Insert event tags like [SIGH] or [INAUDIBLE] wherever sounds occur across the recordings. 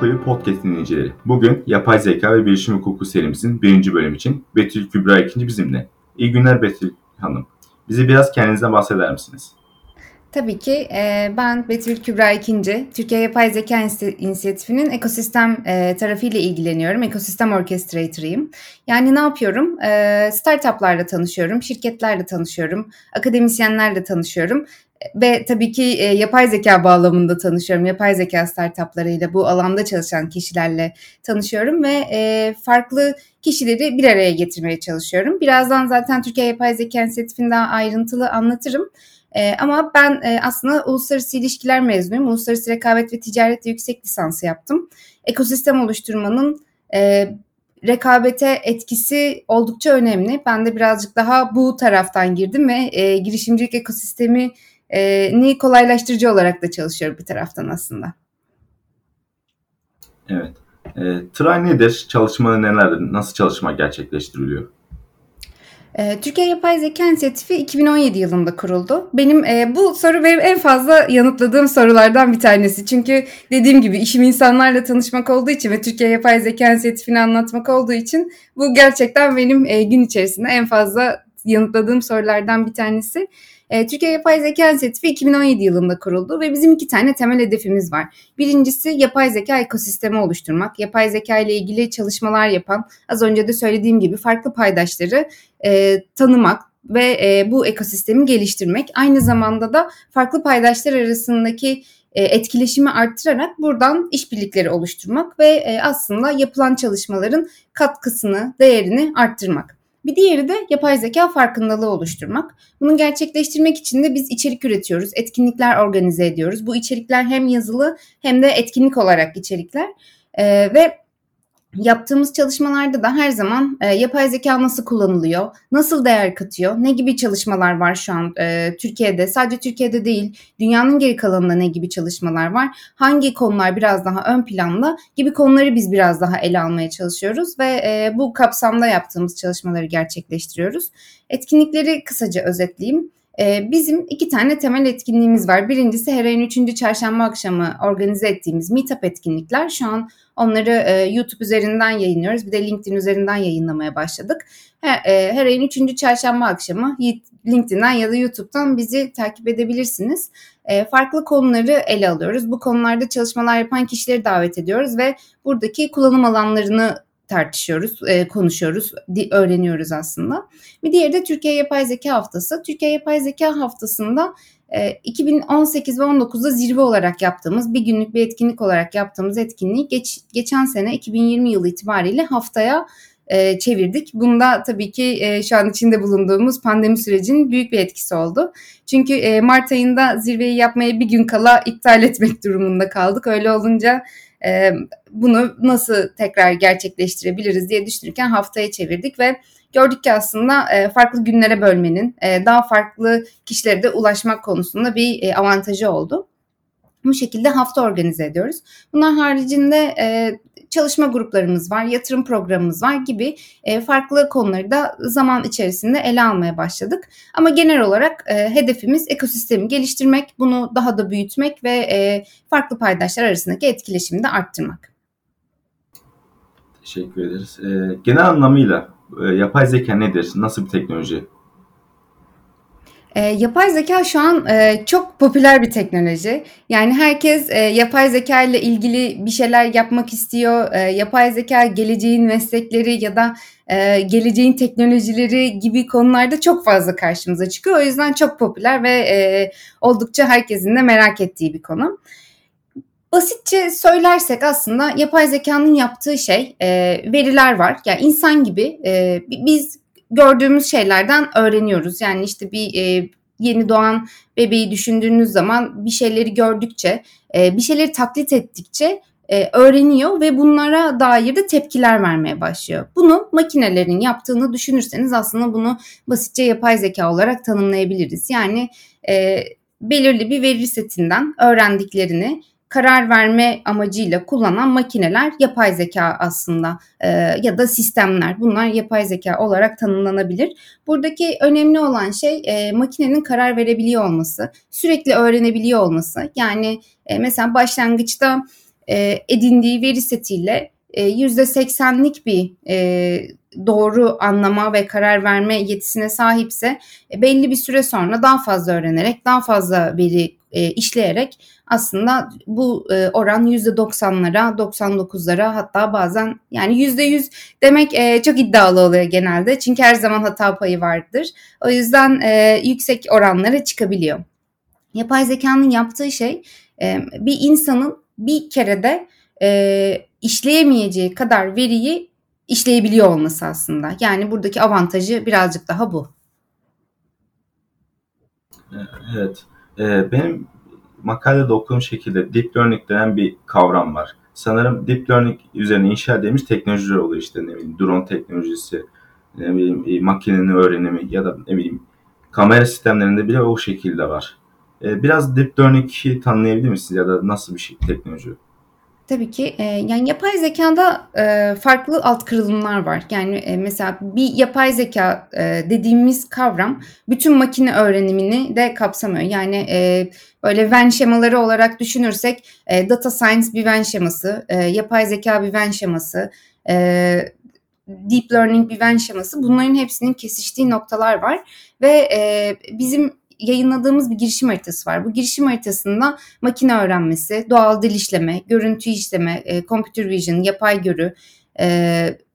Kulübü Podcast dinleyicileri. Bugün yapay zeka ve bilişim hukuku serimizin birinci bölüm için Betül Kübra ikinci bizimle. İyi günler Betül Hanım. Bize biraz kendinizden bahseder misiniz? Tabii ki. Ben Betül Kübra İkinci. Türkiye Yapay Zeka İnisiyatifi'nin ekosistem tarafıyla ilgileniyorum. Ekosistem orchestrator'ıyım. Yani ne yapıyorum? Startup'larla tanışıyorum, şirketlerle tanışıyorum, akademisyenlerle tanışıyorum ve tabii ki e, yapay zeka bağlamında tanışıyorum. Yapay zeka startuplarıyla bu alanda çalışan kişilerle tanışıyorum ve e, farklı kişileri bir araya getirmeye çalışıyorum. Birazdan zaten Türkiye Yapay Zeka İnisiyatifi'ni daha ayrıntılı anlatırım. E, ama ben e, aslında uluslararası ilişkiler mezunuyum. Uluslararası rekabet ve ticaretle yüksek lisansı yaptım. Ekosistem oluşturmanın e, rekabete etkisi oldukça önemli. Ben de birazcık daha bu taraftan girdim ve e, girişimcilik ekosistemi e, ni kolaylaştırıcı olarak da çalışıyorum bir taraftan aslında. Evet. E, Try nedir? Çalışmaları nelerdir? Nasıl çalışma gerçekleştiriliyor? Türkiye Yapay Zeka İnisiyatifi 2017 yılında kuruldu. Benim e, bu soru benim en fazla yanıtladığım sorulardan bir tanesi. Çünkü dediğim gibi işim insanlarla tanışmak olduğu için ve Türkiye Yapay Zeka İnisiyatifi'ni anlatmak olduğu için bu gerçekten benim e, gün içerisinde en fazla yanıtladığım sorulardan bir tanesi. E, Türkiye Yapay Zeka İnisiyatifi 2017 yılında kuruldu ve bizim iki tane temel hedefimiz var. Birincisi yapay zeka ekosistemi oluşturmak. Yapay zeka ile ilgili çalışmalar yapan, az önce de söylediğim gibi farklı paydaşları e, tanımak, ve e, bu ekosistemi geliştirmek. Aynı zamanda da farklı paydaşlar arasındaki e, etkileşimi arttırarak buradan işbirlikleri oluşturmak ve e, aslında yapılan çalışmaların katkısını, değerini arttırmak. Bir diğeri de yapay zeka farkındalığı oluşturmak. Bunu gerçekleştirmek için de biz içerik üretiyoruz, etkinlikler organize ediyoruz. Bu içerikler hem yazılı hem de etkinlik olarak içerikler. Ee, ve Yaptığımız çalışmalarda da her zaman e, yapay zeka nasıl kullanılıyor, nasıl değer katıyor, ne gibi çalışmalar var şu an e, Türkiye'de, sadece Türkiye'de değil, dünyanın geri kalanında ne gibi çalışmalar var, hangi konular biraz daha ön planda gibi konuları biz biraz daha ele almaya çalışıyoruz ve e, bu kapsamda yaptığımız çalışmaları gerçekleştiriyoruz. Etkinlikleri kısaca özetleyeyim. E, bizim iki tane temel etkinliğimiz var. Birincisi her ayın üçüncü çarşamba akşamı organize ettiğimiz Meetup etkinlikler. Şu an Onları e, YouTube üzerinden yayınlıyoruz. Bir de LinkedIn üzerinden yayınlamaya başladık. E, her ayın 3. çarşamba akşamı LinkedIn'den ya da YouTube'dan bizi takip edebilirsiniz. E, farklı konuları ele alıyoruz. Bu konularda çalışmalar yapan kişileri davet ediyoruz ve buradaki kullanım alanlarını tartışıyoruz, e, konuşuyoruz, öğreniyoruz aslında. Bir diğeri de Türkiye Yapay Zeka Haftası. Türkiye Yapay Zeka Haftası'nda 2018 ee, ve 19'da zirve olarak yaptığımız bir günlük bir etkinlik olarak yaptığımız etkinliği geç, geçen sene 2020 yılı itibariyle haftaya e, çevirdik. Bunda tabii ki e, şu an içinde bulunduğumuz pandemi sürecinin büyük bir etkisi oldu. Çünkü e, Mart ayında zirveyi yapmaya bir gün kala iptal etmek durumunda kaldık. Öyle olunca e, bunu nasıl tekrar gerçekleştirebiliriz diye düşünürken haftaya çevirdik ve gördük ki aslında e, farklı günlere bölmenin e, daha farklı kişilere de ulaşmak konusunda bir e, avantajı oldu. Bu şekilde hafta organize ediyoruz. Bunlar haricinde çalışma gruplarımız var, yatırım programımız var gibi farklı konuları da zaman içerisinde ele almaya başladık. Ama genel olarak hedefimiz ekosistemi geliştirmek, bunu daha da büyütmek ve farklı paydaşlar arasındaki etkileşimi de arttırmak. Teşekkür ederiz. genel anlamıyla e, yapay zeka nedir? Nasıl bir teknoloji? E, yapay zeka şu an e, çok popüler bir teknoloji. Yani herkes e, yapay zeka ile ilgili bir şeyler yapmak istiyor. E, yapay zeka geleceğin meslekleri ya da e, geleceğin teknolojileri gibi konularda çok fazla karşımıza çıkıyor. O yüzden çok popüler ve e, oldukça herkesin de merak ettiği bir konu. Basitçe söylersek aslında yapay zekanın yaptığı şey e, veriler var. Yani insan gibi e, biz gördüğümüz şeylerden öğreniyoruz. Yani işte bir e, yeni doğan bebeği düşündüğünüz zaman bir şeyleri gördükçe, e, bir şeyleri taklit ettikçe e, öğreniyor ve bunlara dair de tepkiler vermeye başlıyor. Bunu makinelerin yaptığını düşünürseniz aslında bunu basitçe yapay zeka olarak tanımlayabiliriz. Yani e, belirli bir veri setinden öğrendiklerini karar verme amacıyla kullanan makineler yapay zeka aslında e, ya da sistemler. Bunlar yapay zeka olarak tanımlanabilir. Buradaki önemli olan şey e, makinenin karar verebiliyor olması, sürekli öğrenebiliyor olması. Yani e, mesela başlangıçta e, edindiği veri setiyle %80'lik e, bir e, doğru anlama ve karar verme yetisine sahipse e, belli bir süre sonra daha fazla öğrenerek, daha fazla veri işleyerek aslında bu oran %90'lara, 99'lara hatta bazen yani %100 demek çok iddialı oluyor genelde. Çünkü her zaman hata payı vardır. O yüzden yüksek oranlara çıkabiliyor. Yapay zekanın yaptığı şey bir insanın bir kerede işleyemeyeceği kadar veriyi işleyebiliyor olması aslında. Yani buradaki avantajı birazcık daha bu. Evet. Ee, benim makalede okuduğum şekilde deep learning denen bir kavram var. Sanırım deep learning üzerine inşa edilmiş teknolojiler oluyor işte ne bileyim drone teknolojisi, ne bileyim e, makinenin öğrenimi ya da ne bileyim kamera sistemlerinde bile o şekilde var. Ee, biraz deep learning'i tanıyabilir misiniz ya da nasıl bir şey teknoloji? Tabii ki. E, yani yapay zekada e, farklı alt kırılımlar var. Yani e, mesela bir yapay zeka e, dediğimiz kavram bütün makine öğrenimini de kapsamıyor. Yani e, böyle Venn şemaları olarak düşünürsek e, data science bir Venn şeması, e, yapay zeka bir Venn şeması, e, deep learning bir Venn şeması. Bunların hepsinin kesiştiği noktalar var ve e, bizim yayınladığımız bir girişim haritası var. Bu girişim haritasında makine öğrenmesi, doğal dil işleme, görüntü işleme, e, computer vision, yapay görü, e,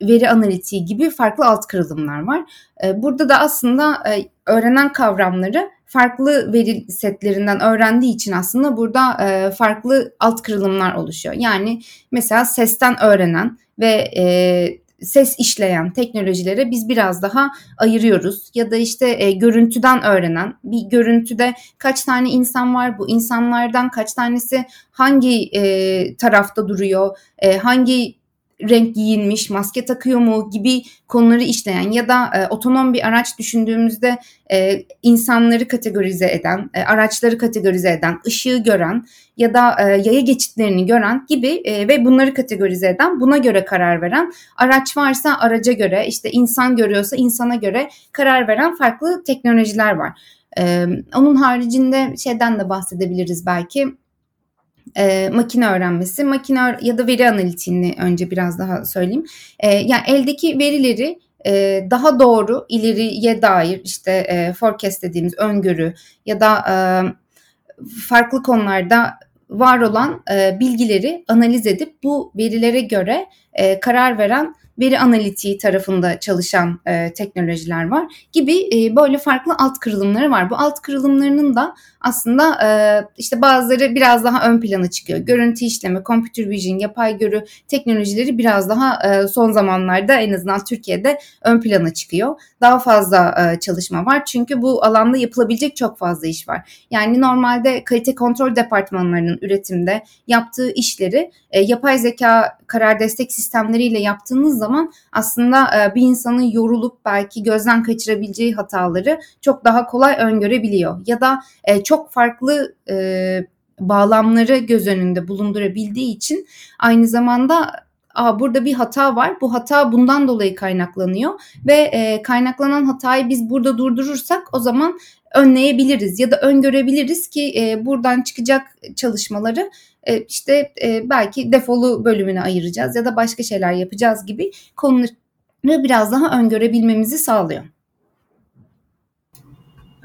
veri analitiği gibi farklı alt kırılımlar var. E, burada da aslında e, öğrenen kavramları farklı veri setlerinden öğrendiği için aslında burada e, farklı alt kırılımlar oluşuyor. Yani mesela sesten öğrenen ve e, ses işleyen teknolojilere biz biraz daha ayırıyoruz. Ya da işte e, görüntüden öğrenen bir görüntüde kaç tane insan var bu insanlardan kaç tanesi hangi e, tarafta duruyor, e, hangi renk giyinmiş, maske takıyor mu gibi konuları işleyen ya da e, otonom bir araç düşündüğümüzde e, insanları kategorize eden, e, araçları kategorize eden, ışığı gören ya da e, yaya geçitlerini gören gibi e, ve bunları kategorize eden, buna göre karar veren, araç varsa araca göre, işte insan görüyorsa insana göre karar veren farklı teknolojiler var. E, onun haricinde şeyden de bahsedebiliriz belki e, makine öğrenmesi, makine ya da veri analitiğini önce biraz daha söyleyeyim. E, yani eldeki verileri e, daha doğru ileriye dair işte e, forecast dediğimiz öngörü ya da e, farklı konularda var olan e, bilgileri analiz edip bu verilere göre e, karar veren veri analitiği tarafında çalışan e, teknolojiler var gibi e, böyle farklı alt kırılımları var. Bu alt kırılımlarının da aslında e, işte bazıları biraz daha ön plana çıkıyor. Görüntü işleme, computer vision, yapay görü teknolojileri biraz daha e, son zamanlarda en azından Türkiye'de ön plana çıkıyor. Daha fazla e, çalışma var çünkü bu alanda yapılabilecek çok fazla iş var. Yani normalde kalite kontrol departmanlarının üretimde yaptığı işleri e, yapay zeka karar destek sistemleriyle yaptığınız zaman aslında e, bir insanın yorulup belki gözden kaçırabileceği hataları çok daha kolay öngörebiliyor. Ya da e, çok farklı e, bağlamları göz önünde bulundurabildiği için aynı zamanda Aa, burada bir hata var. Bu hata bundan dolayı kaynaklanıyor ve e, kaynaklanan hatayı biz burada durdurursak o zaman önleyebiliriz ya da öngörebiliriz ki e, buradan çıkacak çalışmaları e, işte e, belki defolu bölümüne ayıracağız ya da başka şeyler yapacağız gibi konuları biraz daha öngörebilmemizi sağlıyor.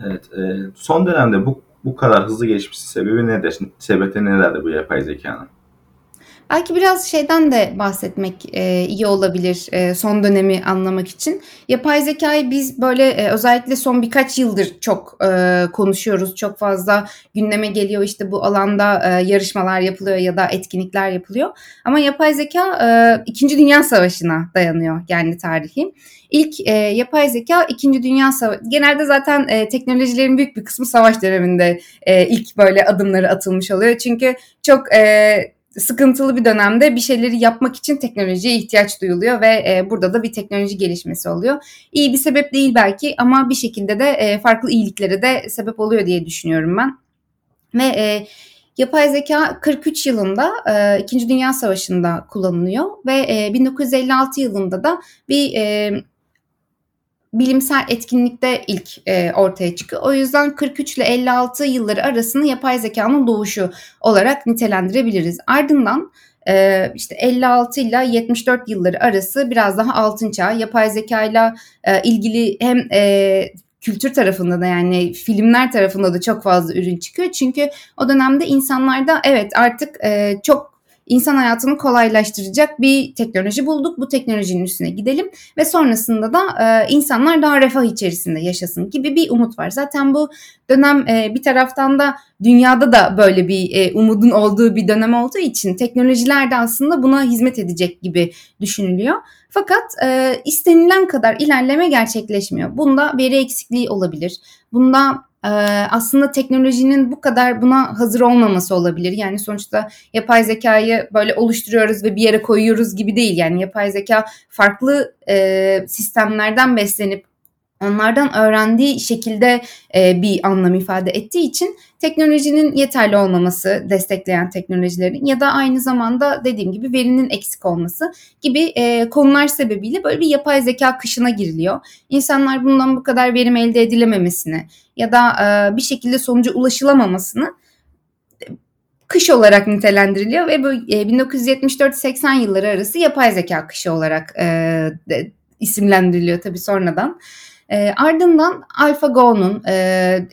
Evet, e, son dönemde bu bu kadar hızlı gelişmesi sebebi nedir? Sebebi nelerdir bu yapay zekanın? Belki biraz şeyden de bahsetmek e, iyi olabilir e, son dönemi anlamak için. Yapay zekayı biz böyle e, özellikle son birkaç yıldır çok e, konuşuyoruz. Çok fazla gündeme geliyor işte bu alanda e, yarışmalar yapılıyor ya da etkinlikler yapılıyor. Ama yapay zeka e, İkinci Dünya Savaşı'na dayanıyor yani tarihi. İlk e, yapay zeka İkinci Dünya Savaşı, genelde zaten e, teknolojilerin büyük bir kısmı savaş döneminde e, ilk böyle adımları atılmış oluyor. Çünkü çok e, sıkıntılı bir dönemde bir şeyleri yapmak için teknolojiye ihtiyaç duyuluyor ve e, burada da bir teknoloji gelişmesi oluyor. İyi bir sebep değil belki ama bir şekilde de e, farklı iyiliklere de sebep oluyor diye düşünüyorum ben. Ve e, Yapay zeka 43 yılında e, İkinci Dünya Savaşı'nda kullanılıyor ve e, 1956 yılında da bir e, bilimsel etkinlikte ilk e, ortaya çıkıyor. O yüzden 43 ile 56 yılları arasını yapay zekanın doğuşu olarak nitelendirebiliriz. Ardından e, işte 56 ile 74 yılları arası biraz daha altın çağ yapay zeka ile ilgili hem e, kültür tarafında da yani filmler tarafında da çok fazla ürün çıkıyor. Çünkü o dönemde insanlarda evet artık e, çok insan hayatını kolaylaştıracak bir teknoloji bulduk. Bu teknolojinin üstüne gidelim ve sonrasında da e, insanlar daha refah içerisinde yaşasın gibi bir umut var. Zaten bu dönem e, bir taraftan da dünyada da böyle bir e, umudun olduğu bir dönem olduğu için teknolojiler de aslında buna hizmet edecek gibi düşünülüyor. Fakat e, istenilen kadar ilerleme gerçekleşmiyor. Bunda veri eksikliği olabilir. Bunda e, aslında teknolojinin bu kadar buna hazır olmaması olabilir. Yani sonuçta yapay zekayı böyle oluşturuyoruz ve bir yere koyuyoruz gibi değil. Yani yapay zeka farklı e, sistemlerden beslenip onlardan öğrendiği şekilde e, bir anlam ifade ettiği için teknolojinin yeterli olmaması, destekleyen teknolojilerin ya da aynı zamanda dediğim gibi verinin eksik olması gibi e, konular sebebiyle böyle bir yapay zeka kışına giriliyor. İnsanlar bundan bu kadar verim elde edilememesini ya da e, bir şekilde sonuca ulaşılamamasını kış olarak nitelendiriliyor ve bu e, 1974-80 yılları arası yapay zeka kışı olarak e, de, isimlendiriliyor tabii sonradan. E, ardından AlphaGo'nun, e,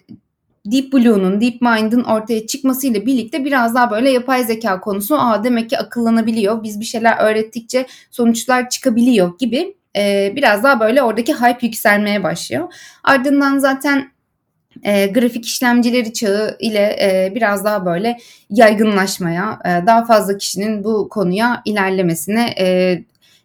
Deep Blue'nun, DeepMind'ın ortaya çıkmasıyla birlikte biraz daha böyle yapay zeka konusu aa demek ki akıllanabiliyor. Biz bir şeyler öğrettikçe sonuçlar çıkabiliyor gibi e, biraz daha böyle oradaki hype yükselmeye başlıyor. Ardından zaten e, grafik işlemcileri çağı ile e, biraz daha böyle yaygınlaşmaya, e, daha fazla kişinin bu konuya ilerlemesine e,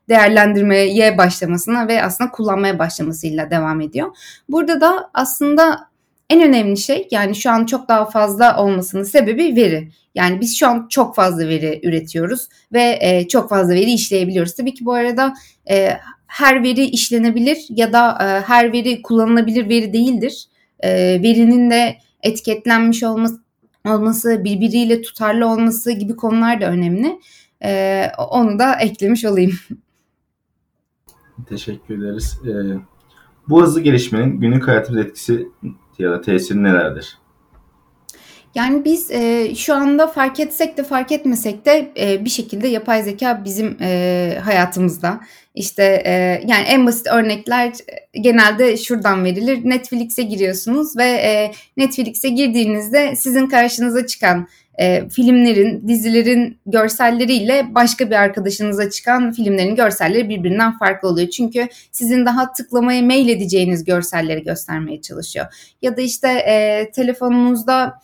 değerlendirmeye başlamasına ve aslında kullanmaya başlamasıyla devam ediyor. Burada da aslında en önemli şey yani şu an çok daha fazla olmasının sebebi veri. Yani biz şu an çok fazla veri üretiyoruz ve e, çok fazla veri işleyebiliyoruz. Tabii ki bu arada e, her veri işlenebilir ya da e, her veri kullanılabilir veri değildir. E, verinin de etiketlenmiş olması, olması, birbiriyle tutarlı olması gibi konular da önemli. E, onu da eklemiş olayım. [LAUGHS] Teşekkür ederiz. Ee, bu hızlı gelişmenin günlük hayatımız etkisi ya da tesiri nelerdir? Yani biz e, şu anda fark etsek de fark etmesek de e, bir şekilde yapay zeka bizim e, hayatımızda. İşte e, yani en basit örnekler genelde şuradan verilir. Netflix'e giriyorsunuz ve e, Netflix'e girdiğinizde sizin karşınıza çıkan e, filmlerin, dizilerin görselleriyle başka bir arkadaşınıza çıkan filmlerin görselleri birbirinden farklı oluyor. Çünkü sizin daha tıklamaya mail edeceğiniz görselleri göstermeye çalışıyor. Ya da işte e, telefonunuzda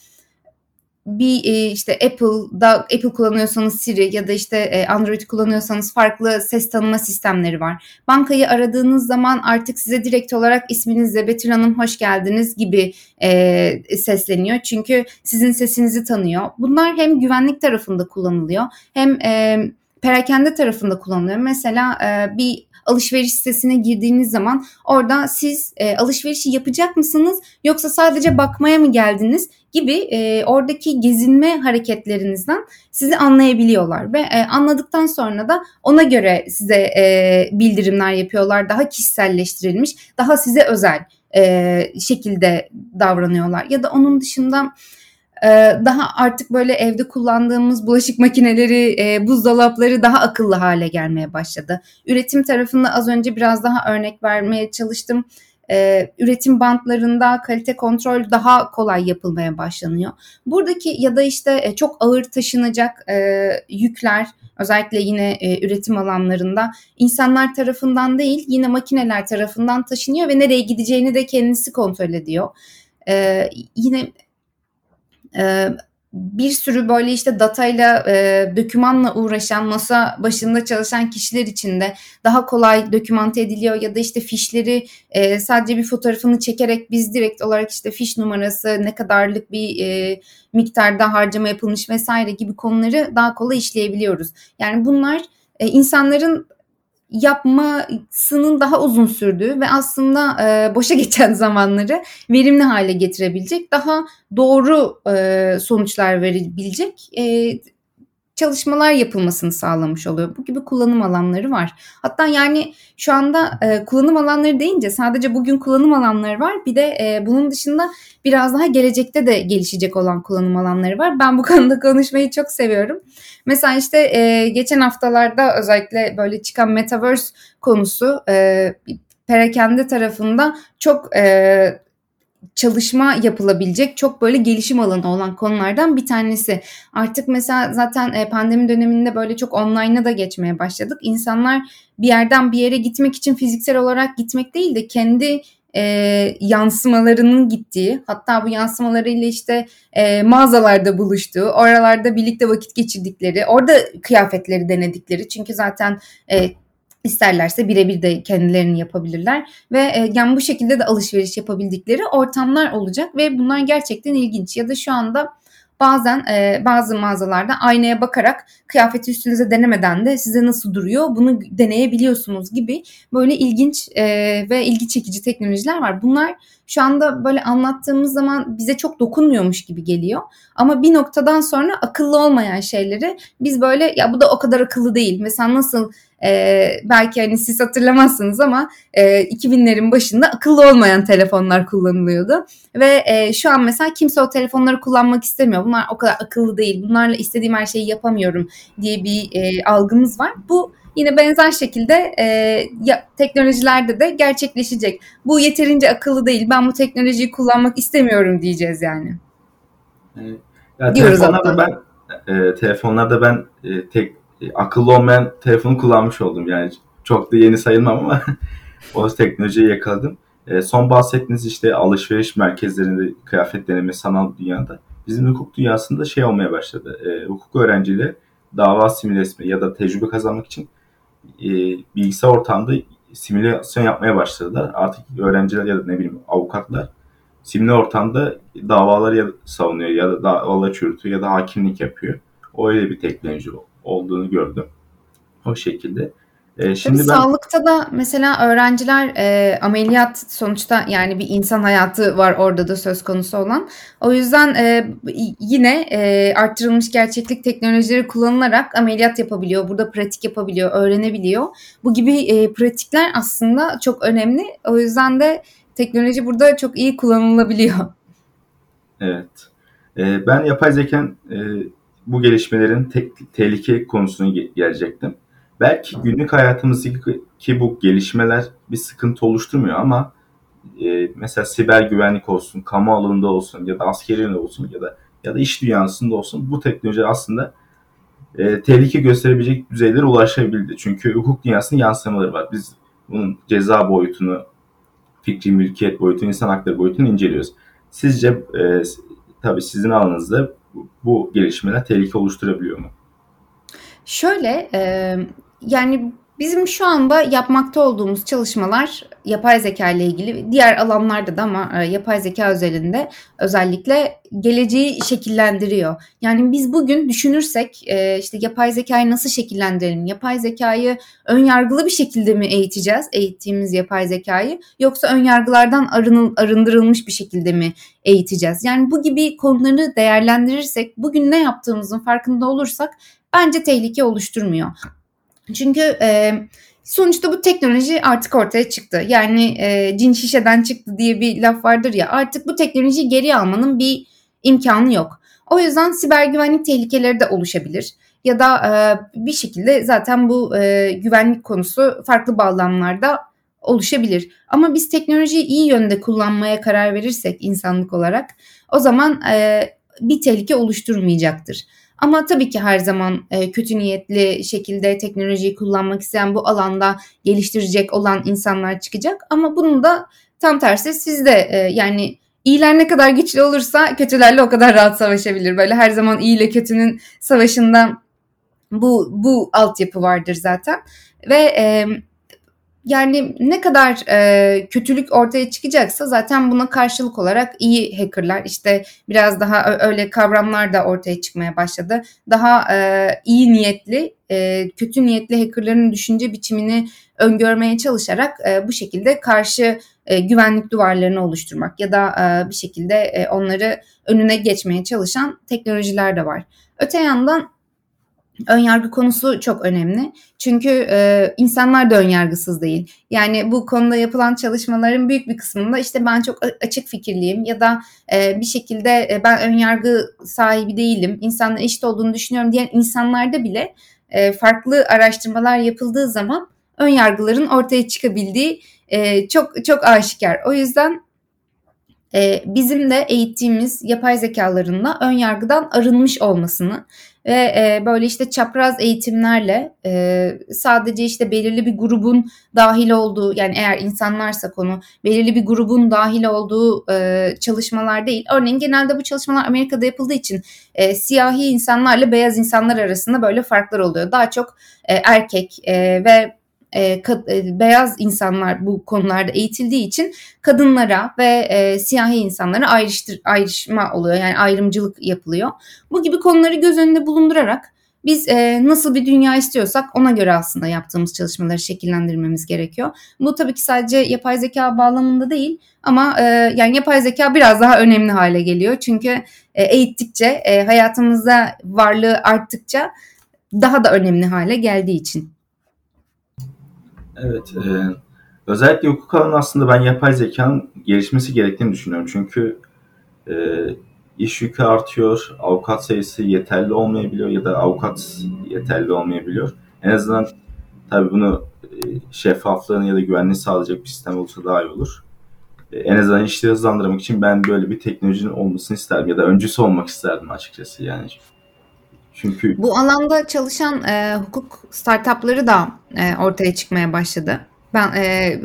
bir e, işte Apple'da Apple kullanıyorsanız Siri ya da işte e, Android kullanıyorsanız farklı ses tanıma sistemleri var. Bankayı aradığınız zaman artık size direkt olarak isminizle Betül Hanım hoş geldiniz gibi e, sesleniyor. Çünkü sizin sesinizi tanıyor. Bunlar hem güvenlik tarafında kullanılıyor hem e, perakende tarafında kullanılıyor. Mesela e, bir alışveriş sitesine girdiğiniz zaman orada siz e, alışverişi yapacak mısınız yoksa sadece bakmaya mı geldiniz gibi e, oradaki gezinme hareketlerinizden sizi anlayabiliyorlar ve e, anladıktan sonra da ona göre size e, bildirimler yapıyorlar. Daha kişiselleştirilmiş, daha size özel e, şekilde davranıyorlar. Ya da onun dışında daha artık böyle evde kullandığımız bulaşık makineleri, e, buzdolapları daha akıllı hale gelmeye başladı. Üretim tarafında az önce biraz daha örnek vermeye çalıştım. Ee, üretim bantlarında kalite kontrol daha kolay yapılmaya başlanıyor. Buradaki ya da işte e, çok ağır taşınacak e, yükler özellikle yine üretim alanlarında insanlar tarafından değil yine makineler tarafından taşınıyor ve nereye gideceğini de kendisi kontrol ediyor. Ee, yine e, bir sürü böyle işte datayla, e, dokümanla uğraşan, masa başında çalışan kişiler için de daha kolay dokümante ediliyor ya da işte fişleri e, sadece bir fotoğrafını çekerek biz direkt olarak işte fiş numarası, ne kadarlık bir e, miktarda harcama yapılmış vesaire gibi konuları daha kolay işleyebiliyoruz. Yani bunlar e, insanların yapmasının daha uzun sürdüğü ve aslında e, boşa [LAUGHS] geçen zamanları verimli hale getirebilecek, daha doğru e, sonuçlar verebilecek e, çalışmalar yapılmasını sağlamış oluyor. Bu gibi kullanım alanları var. Hatta yani şu anda e, kullanım alanları deyince sadece bugün kullanım alanları var. Bir de e, bunun dışında biraz daha gelecekte de gelişecek olan kullanım alanları var. Ben bu [LAUGHS] konuda konuşmayı çok seviyorum. Mesela işte e, geçen haftalarda özellikle böyle çıkan metaverse konusu e, perakende tarafında çok e, çalışma yapılabilecek çok böyle gelişim alanı olan konulardan bir tanesi. Artık mesela zaten e, pandemi döneminde böyle çok online'a da geçmeye başladık. İnsanlar bir yerden bir yere gitmek için fiziksel olarak gitmek değil de kendi e, yansımalarının gittiği hatta bu yansımalarıyla işte e, mağazalarda buluştuğu oralarda birlikte vakit geçirdikleri orada kıyafetleri denedikleri çünkü zaten e, isterlerse birebir de kendilerini yapabilirler. Ve e, yani bu şekilde de alışveriş yapabildikleri ortamlar olacak. Ve bunlar gerçekten ilginç. Ya da şu anda bazen e, bazı mağazalarda aynaya bakarak kıyafeti üstünüze denemeden de size nasıl duruyor bunu deneyebiliyorsunuz gibi böyle ilginç e, ve ilgi çekici teknolojiler var. Bunlar şu anda böyle anlattığımız zaman bize çok dokunmuyormuş gibi geliyor. Ama bir noktadan sonra akıllı olmayan şeyleri biz böyle ya bu da o kadar akıllı değil. Mesela nasıl e, belki hani siz hatırlamazsınız ama e, 2000'lerin başında akıllı olmayan telefonlar kullanılıyordu. Ve e, şu an mesela kimse o telefonları kullanmak istemiyor. Bunlar o kadar akıllı değil. Bunlarla istediğim her şeyi yapamıyorum diye bir e, algımız var. Bu yine benzer şekilde e, ya, teknolojilerde de gerçekleşecek. Bu yeterince akıllı değil. Ben bu teknolojiyi kullanmak istemiyorum diyeceğiz yani. Ya, telefonlarda ben e, telefonlarda ben e, tek e, akıllı olmayan telefonu kullanmış oldum. Yani çok da yeni sayılmam ama [LAUGHS] o teknolojiyi yakaladım. E, son bahsettiğiniz işte alışveriş merkezlerinde kıyafet deneme sanal dünyada bizim hukuk dünyasında şey olmaya başladı. E, hukuk öğrencileri dava simüle ya da tecrübe kazanmak için e, bilgisayar ortamda simülasyon yapmaya başladılar. Artık öğrenciler ya da ne bileyim avukatlar simüle ortamda davaları ya savunuyor ya da davaları çürütüyor ya da hakimlik yapıyor. O öyle bir teknoloji olduğunu gördüm. O şekilde. E, şimdi Tabii ben... Sağlıkta da mesela öğrenciler e, ameliyat sonuçta yani bir insan hayatı var orada da söz konusu olan. O yüzden e, yine e, arttırılmış gerçeklik teknolojileri kullanılarak ameliyat yapabiliyor. Burada pratik yapabiliyor, öğrenebiliyor. Bu gibi e, pratikler aslında çok önemli. O yüzden de teknoloji burada çok iyi kullanılabiliyor. Evet. E, ben yapay zeka e, bu gelişmelerin tek, tehlike konusunu gelecektim. Belki günlük hayatımızdaki bu gelişmeler bir sıkıntı oluşturmuyor ama e, mesela siber güvenlik olsun, kamu alanında olsun ya da askeri olsun ya da ya da iş dünyasında olsun bu teknoloji aslında e, tehlike gösterebilecek düzeylere ulaşabildi. Çünkü hukuk dünyasının yansımaları var. Biz bunun ceza boyutunu, fikri mülkiyet boyutunu, insan hakları boyutunu inceliyoruz. Sizce e, tabii sizin alanınızda bu gelişmeler tehlike oluşturabiliyor mu? Şöyle yani Bizim şu anda yapmakta olduğumuz çalışmalar yapay zeka ile ilgili diğer alanlarda da ama e, yapay zeka özelinde özellikle geleceği şekillendiriyor. Yani biz bugün düşünürsek e, işte yapay zekayı nasıl şekillendirelim? Yapay zekayı ön yargılı bir şekilde mi eğiteceğiz? Eğittiğimiz yapay zekayı yoksa ön yargılardan arındırılmış bir şekilde mi eğiteceğiz? Yani bu gibi konuları değerlendirirsek bugün ne yaptığımızın farkında olursak bence tehlike oluşturmuyor. Çünkü e, sonuçta bu teknoloji artık ortaya çıktı. Yani e, cin şişeden çıktı diye bir laf vardır ya artık bu teknolojiyi geri almanın bir imkanı yok. O yüzden siber güvenlik tehlikeleri de oluşabilir. Ya da e, bir şekilde zaten bu e, güvenlik konusu farklı bağlamlarda oluşabilir. Ama biz teknolojiyi iyi yönde kullanmaya karar verirsek insanlık olarak o zaman e, bir tehlike oluşturmayacaktır. Ama tabii ki her zaman e, kötü niyetli şekilde teknolojiyi kullanmak isteyen bu alanda geliştirecek olan insanlar çıkacak. Ama bunun da tam tersi sizde e, yani iyiler ne kadar güçlü olursa kötülerle o kadar rahat savaşabilir. Böyle her zaman iyi ile kötünün savaşında bu bu altyapı vardır zaten. Ve e, yani ne kadar e, kötülük ortaya çıkacaksa zaten buna karşılık olarak iyi hackerlar işte biraz daha öyle kavramlar da ortaya çıkmaya başladı. Daha e, iyi niyetli, e, kötü niyetli hackerların düşünce biçimini öngörmeye çalışarak e, bu şekilde karşı e, güvenlik duvarlarını oluşturmak ya da e, bir şekilde e, onları önüne geçmeye çalışan teknolojiler de var. Öte yandan Önyargı konusu çok önemli. Çünkü e, insanlar da önyargısız değil. Yani bu konuda yapılan çalışmaların büyük bir kısmında işte ben çok açık fikirliyim ya da e, bir şekilde e, ben önyargı sahibi değilim. İnsanlar eşit olduğunu düşünüyorum diyen insanlarda bile e, farklı araştırmalar yapıldığı zaman önyargıların ortaya çıkabildiği e, çok çok aşikar. O yüzden e, bizim de eğittiğimiz yapay zekalarında ön yargıdan arınmış olmasını ve e, böyle işte çapraz eğitimlerle e, sadece işte belirli bir grubun dahil olduğu yani eğer insanlarsa konu belirli bir grubun dahil olduğu e, çalışmalar değil. Örneğin genelde bu çalışmalar Amerika'da yapıldığı için e, siyahi insanlarla beyaz insanlar arasında böyle farklar oluyor. Daha çok e, erkek e, ve e, kad, e, beyaz insanlar bu konularda eğitildiği için kadınlara ve e, siyahi insanlara ayrıştır, ayrışma oluyor. Yani ayrımcılık yapılıyor. Bu gibi konuları göz önünde bulundurarak biz e, nasıl bir dünya istiyorsak ona göre aslında yaptığımız çalışmaları şekillendirmemiz gerekiyor. Bu tabii ki sadece yapay zeka bağlamında değil ama e, yani yapay zeka biraz daha önemli hale geliyor. Çünkü e, eğittikçe, e, hayatımızda varlığı arttıkça daha da önemli hale geldiği için. Evet. E, özellikle hukuk alanı aslında ben yapay zekanın gelişmesi gerektiğini düşünüyorum. Çünkü e, iş yükü artıyor, avukat sayısı yeterli olmayabiliyor ya da avukat yeterli olmayabiliyor. En azından tabii bunu e, şeffaflığını ya da güvenliği sağlayacak bir sistem olsa daha iyi olur. E, en azından işleri hızlandırmak için ben böyle bir teknolojinin olmasını isterdim ya da öncüsü olmak isterdim açıkçası yani. Çünkü bu alanda çalışan e, hukuk startupları da e, ortaya çıkmaya başladı. Ben e,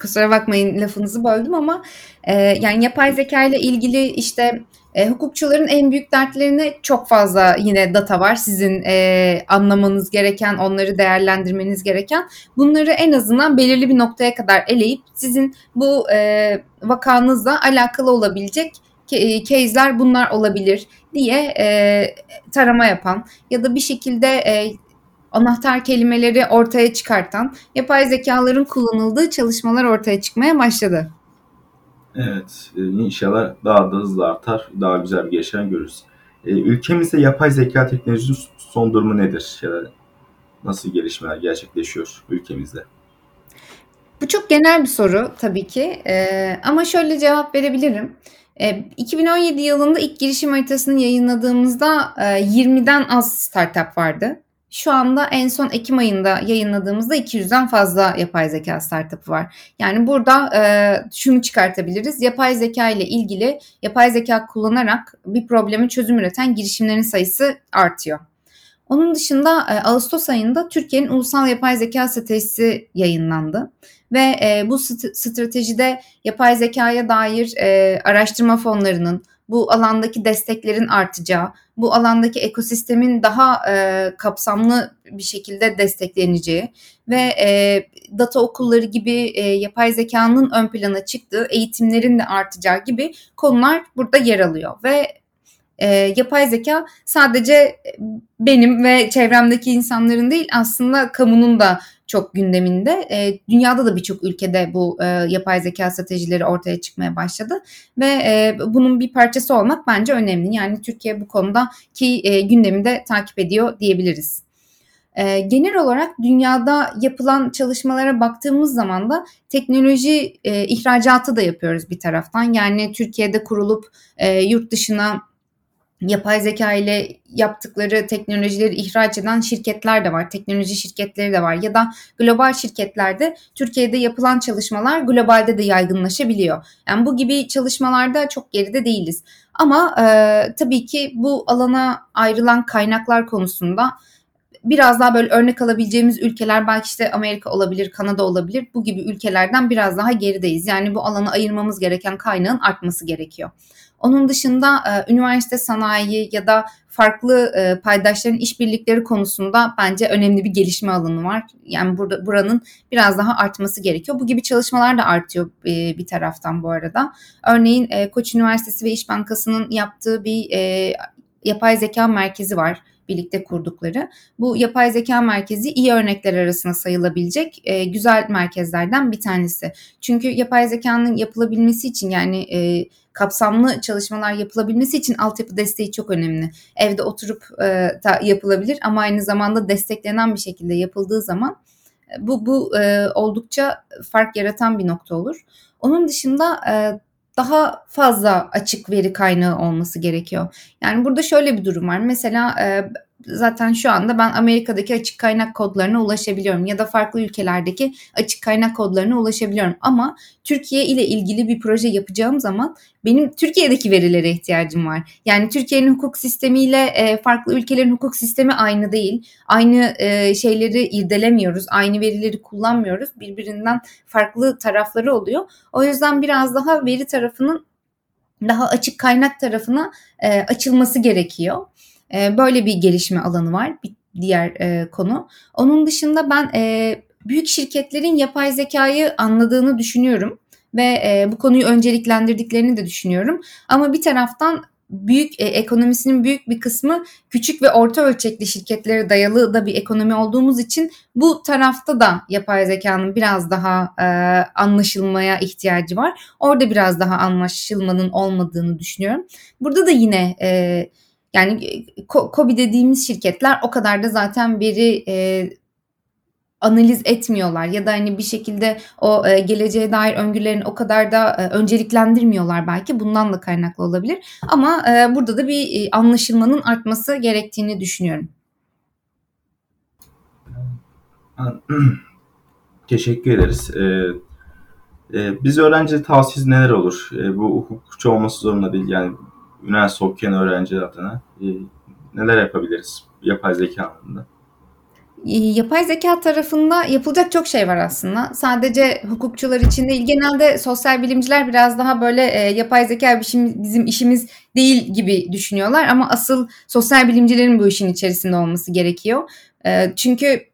kusura bakmayın lafınızı böldüm ama e, yani yapay zeka ile ilgili işte e, hukukçuların en büyük dertlerine çok fazla yine data var. Sizin e, anlamanız gereken, onları değerlendirmeniz gereken. Bunları en azından belirli bir noktaya kadar eleyip sizin bu e, vakanızla alakalı olabilecek e, case'ler bunlar olabilir diye e, tarama yapan ya da bir şekilde e, anahtar kelimeleri ortaya çıkartan yapay zekaların kullanıldığı çalışmalar ortaya çıkmaya başladı. Evet, e, inşallah daha da hızlı artar, daha güzel bir gelişen görürüz. E, ülkemizde yapay zeka teknolojisinin son durumu nedir? Ya da nasıl gelişmeler gerçekleşiyor ülkemizde? Bu çok genel bir soru tabii ki ee, ama şöyle cevap verebilirim. 2017 e, yılında ilk girişim haritasını yayınladığımızda 20'den e, az startup vardı. Şu anda en son Ekim ayında yayınladığımızda 200'den fazla yapay zeka startup'ı var. Yani burada e, şunu çıkartabiliriz. Yapay zeka ile ilgili yapay zeka kullanarak bir problemi çözüm üreten girişimlerin sayısı artıyor. Onun dışında e, Ağustos ayında Türkiye'nin ulusal yapay zeka stratejisi yayınlandı ve e, bu stratejide yapay zekaya dair e, araştırma fonlarının bu alandaki desteklerin artacağı, bu alandaki ekosistemin daha e, kapsamlı bir şekilde destekleneceği ve e, data okulları gibi e, yapay zekanın ön plana çıktığı eğitimlerin de artacağı gibi konular burada yer alıyor ve e, yapay zeka sadece benim ve çevremdeki insanların değil aslında kamunun da çok gündeminde. E, dünyada da birçok ülkede bu e, yapay zeka stratejileri ortaya çıkmaya başladı ve e, bunun bir parçası olmak bence önemli. Yani Türkiye bu konuda ki e, gündemi de takip ediyor diyebiliriz. E, genel olarak dünyada yapılan çalışmalara baktığımız zaman da teknoloji e, ihracatı da yapıyoruz bir taraftan. Yani Türkiye'de kurulup e, yurt dışına yapay zeka ile yaptıkları teknolojileri ihraç eden şirketler de var. Teknoloji şirketleri de var. Ya da global şirketlerde Türkiye'de yapılan çalışmalar globalde de yaygınlaşabiliyor. Yani bu gibi çalışmalarda çok geride değiliz. Ama e, tabii ki bu alana ayrılan kaynaklar konusunda biraz daha böyle örnek alabileceğimiz ülkeler belki işte Amerika olabilir, Kanada olabilir. Bu gibi ülkelerden biraz daha gerideyiz. Yani bu alanı ayırmamız gereken kaynağın artması gerekiyor. Onun dışında e, üniversite sanayi ya da farklı e, paydaşların işbirlikleri konusunda bence önemli bir gelişme alanı var. Yani burada buranın biraz daha artması gerekiyor. Bu gibi çalışmalar da artıyor e, bir taraftan bu arada. Örneğin Koç Üniversitesi ve İş Bankası'nın yaptığı bir yapay zeka merkezi var birlikte kurdukları. Bu yapay zeka merkezi iyi örnekler arasında sayılabilecek e, güzel merkezlerden bir tanesi. Çünkü yapay zekanın yapılabilmesi için yani e, kapsamlı çalışmalar yapılabilmesi için altyapı desteği çok önemli. Evde oturup e, da yapılabilir ama aynı zamanda desteklenen bir şekilde yapıldığı zaman e, bu bu e, oldukça fark yaratan bir nokta olur. Onun dışında e, daha fazla açık veri kaynağı olması gerekiyor. Yani burada şöyle bir durum var. Mesela zaten şu anda ben Amerika'daki açık kaynak kodlarına ulaşabiliyorum ya da farklı ülkelerdeki açık kaynak kodlarına ulaşabiliyorum. Ama Türkiye ile ilgili bir proje yapacağım zaman benim Türkiye'deki verilere ihtiyacım var. Yani Türkiye'nin hukuk sistemiyle e, farklı ülkelerin hukuk sistemi aynı değil. Aynı e, şeyleri irdelemiyoruz, aynı verileri kullanmıyoruz. Birbirinden farklı tarafları oluyor. O yüzden biraz daha veri tarafının daha açık kaynak tarafına e, açılması gerekiyor. E, böyle bir gelişme alanı var. Bir diğer e, konu. Onun dışında ben e, büyük şirketlerin yapay zekayı anladığını düşünüyorum ve e, bu konuyu önceliklendirdiklerini de düşünüyorum. Ama bir taraftan büyük ekonomisinin büyük bir kısmı küçük ve orta ölçekli şirketlere dayalı da bir ekonomi olduğumuz için bu tarafta da yapay zekanın biraz daha e, anlaşılmaya ihtiyacı var. Orada biraz daha anlaşılmanın olmadığını düşünüyorum. Burada da yine e, yani COBI dediğimiz şirketler o kadar da zaten veri e, analiz etmiyorlar ya da hani bir şekilde o e, geleceğe dair öngörülerini o kadar da e, önceliklendirmiyorlar belki bundan da kaynaklı olabilir ama e, burada da bir e, anlaşılmanın artması gerektiğini düşünüyorum. [CLEARS THROAT] Teşekkür ederiz. Ee, e, biz öğrenci tavsiyesi neler olur? E, bu hukukçu olması zorunda değil yani üniversite okuyan öğrenci adına e, neler yapabiliriz yapay zeka alanında? Ee, yapay zeka tarafında yapılacak çok şey var aslında. Sadece hukukçular için değil, genelde sosyal bilimciler biraz daha böyle e, yapay zeka bizim işimiz değil gibi düşünüyorlar ama asıl sosyal bilimcilerin bu işin içerisinde olması gerekiyor. E, çünkü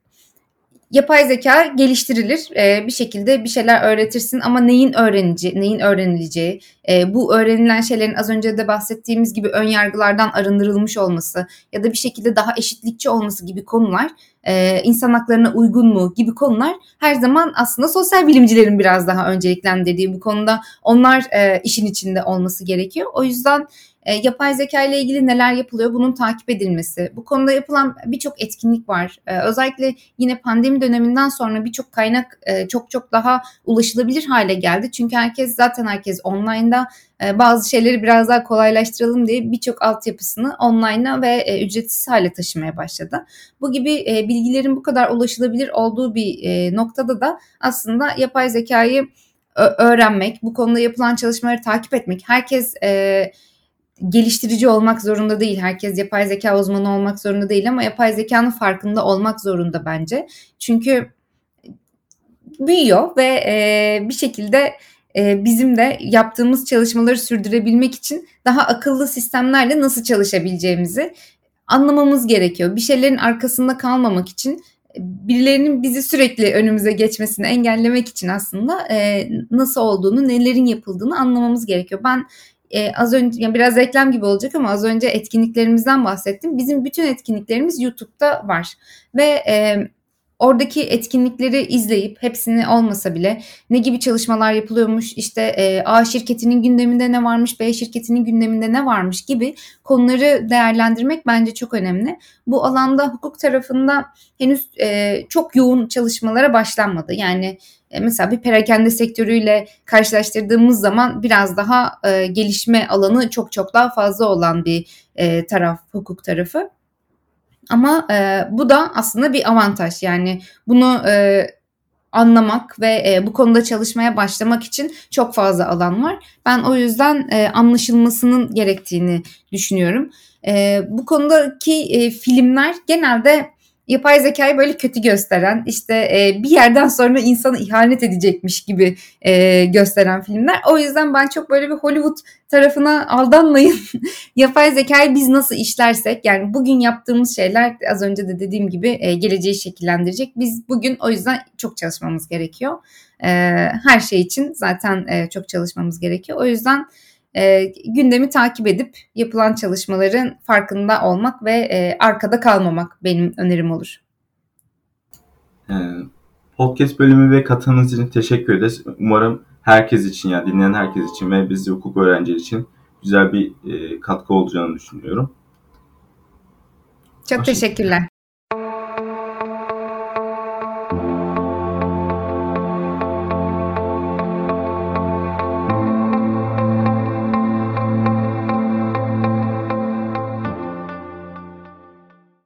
yapay zeka geliştirilir. E, bir şekilde bir şeyler öğretirsin ama neyin öğrenici, neyin öğrenileceği, e, bu öğrenilen şeylerin az önce de bahsettiğimiz gibi ön yargılardan arındırılmış olması ya da bir şekilde daha eşitlikçi olması gibi konular, e, insan haklarına uygun mu gibi konular her zaman aslında sosyal bilimcilerin biraz daha önceliklendirdiği bu konuda onlar e, işin içinde olması gerekiyor. O yüzden e, yapay zeka ile ilgili neler yapılıyor bunun takip edilmesi. Bu konuda yapılan birçok etkinlik var. E, özellikle yine pandemi döneminden sonra birçok kaynak e, çok çok daha ulaşılabilir hale geldi. Çünkü herkes zaten herkes online'da e, bazı şeyleri biraz daha kolaylaştıralım diye birçok altyapısını online'a ve e, ücretsiz hale taşımaya başladı. Bu gibi e, bilgilerin bu kadar ulaşılabilir olduğu bir noktada da aslında yapay zekayı öğrenmek, bu konuda yapılan çalışmaları takip etmek, herkes geliştirici olmak zorunda değil. Herkes yapay zeka uzmanı olmak zorunda değil ama yapay zekanın farkında olmak zorunda bence. Çünkü büyüyor ve bir şekilde e, bizim de yaptığımız çalışmaları sürdürebilmek için daha akıllı sistemlerle nasıl çalışabileceğimizi anlamamız gerekiyor. Bir şeylerin arkasında kalmamak için birilerinin bizi sürekli önümüze geçmesini engellemek için aslında e, nasıl olduğunu, nelerin yapıldığını anlamamız gerekiyor. Ben e, az önce yani biraz reklam gibi olacak ama az önce etkinliklerimizden bahsettim. Bizim bütün etkinliklerimiz YouTube'da var ve e, oradaki etkinlikleri izleyip hepsini olmasa bile ne gibi çalışmalar yapılıyormuş işte e, A şirketinin gündeminde ne varmış B şirketinin gündeminde ne varmış gibi konuları değerlendirmek bence çok önemli. Bu alanda hukuk tarafında henüz e, çok yoğun çalışmalara başlanmadı. Yani e, mesela bir perakende sektörüyle karşılaştırdığımız zaman biraz daha e, gelişme alanı çok çok daha fazla olan bir e, taraf hukuk tarafı. Ama e, bu da aslında bir avantaj. Yani bunu e, anlamak ve e, bu konuda çalışmaya başlamak için çok fazla alan var. Ben o yüzden e, anlaşılmasının gerektiğini düşünüyorum. E, bu konudaki e, filmler genelde yapay zekayı böyle kötü gösteren, işte e, bir yerden sonra insanı ihanet edecekmiş gibi e, gösteren filmler. O yüzden ben çok böyle bir Hollywood tarafına aldanmayın. [LAUGHS] yapay zekayı biz nasıl işlersek yani bugün yaptığımız şeyler az önce de dediğim gibi e, geleceği şekillendirecek. Biz bugün o yüzden çok çalışmamız gerekiyor. E, her şey için zaten e, çok çalışmamız gerekiyor. O yüzden e, gündemi takip edip yapılan çalışmaların farkında olmak ve e, arkada kalmamak benim önerim olur. Ee, podcast bölümü ve katılımınız için teşekkür ederiz. Umarım herkes için yani dinleyen herkes için ve biz hukuk öğrencileri için güzel bir e, katkı olacağını düşünüyorum. Çok teşekkürler.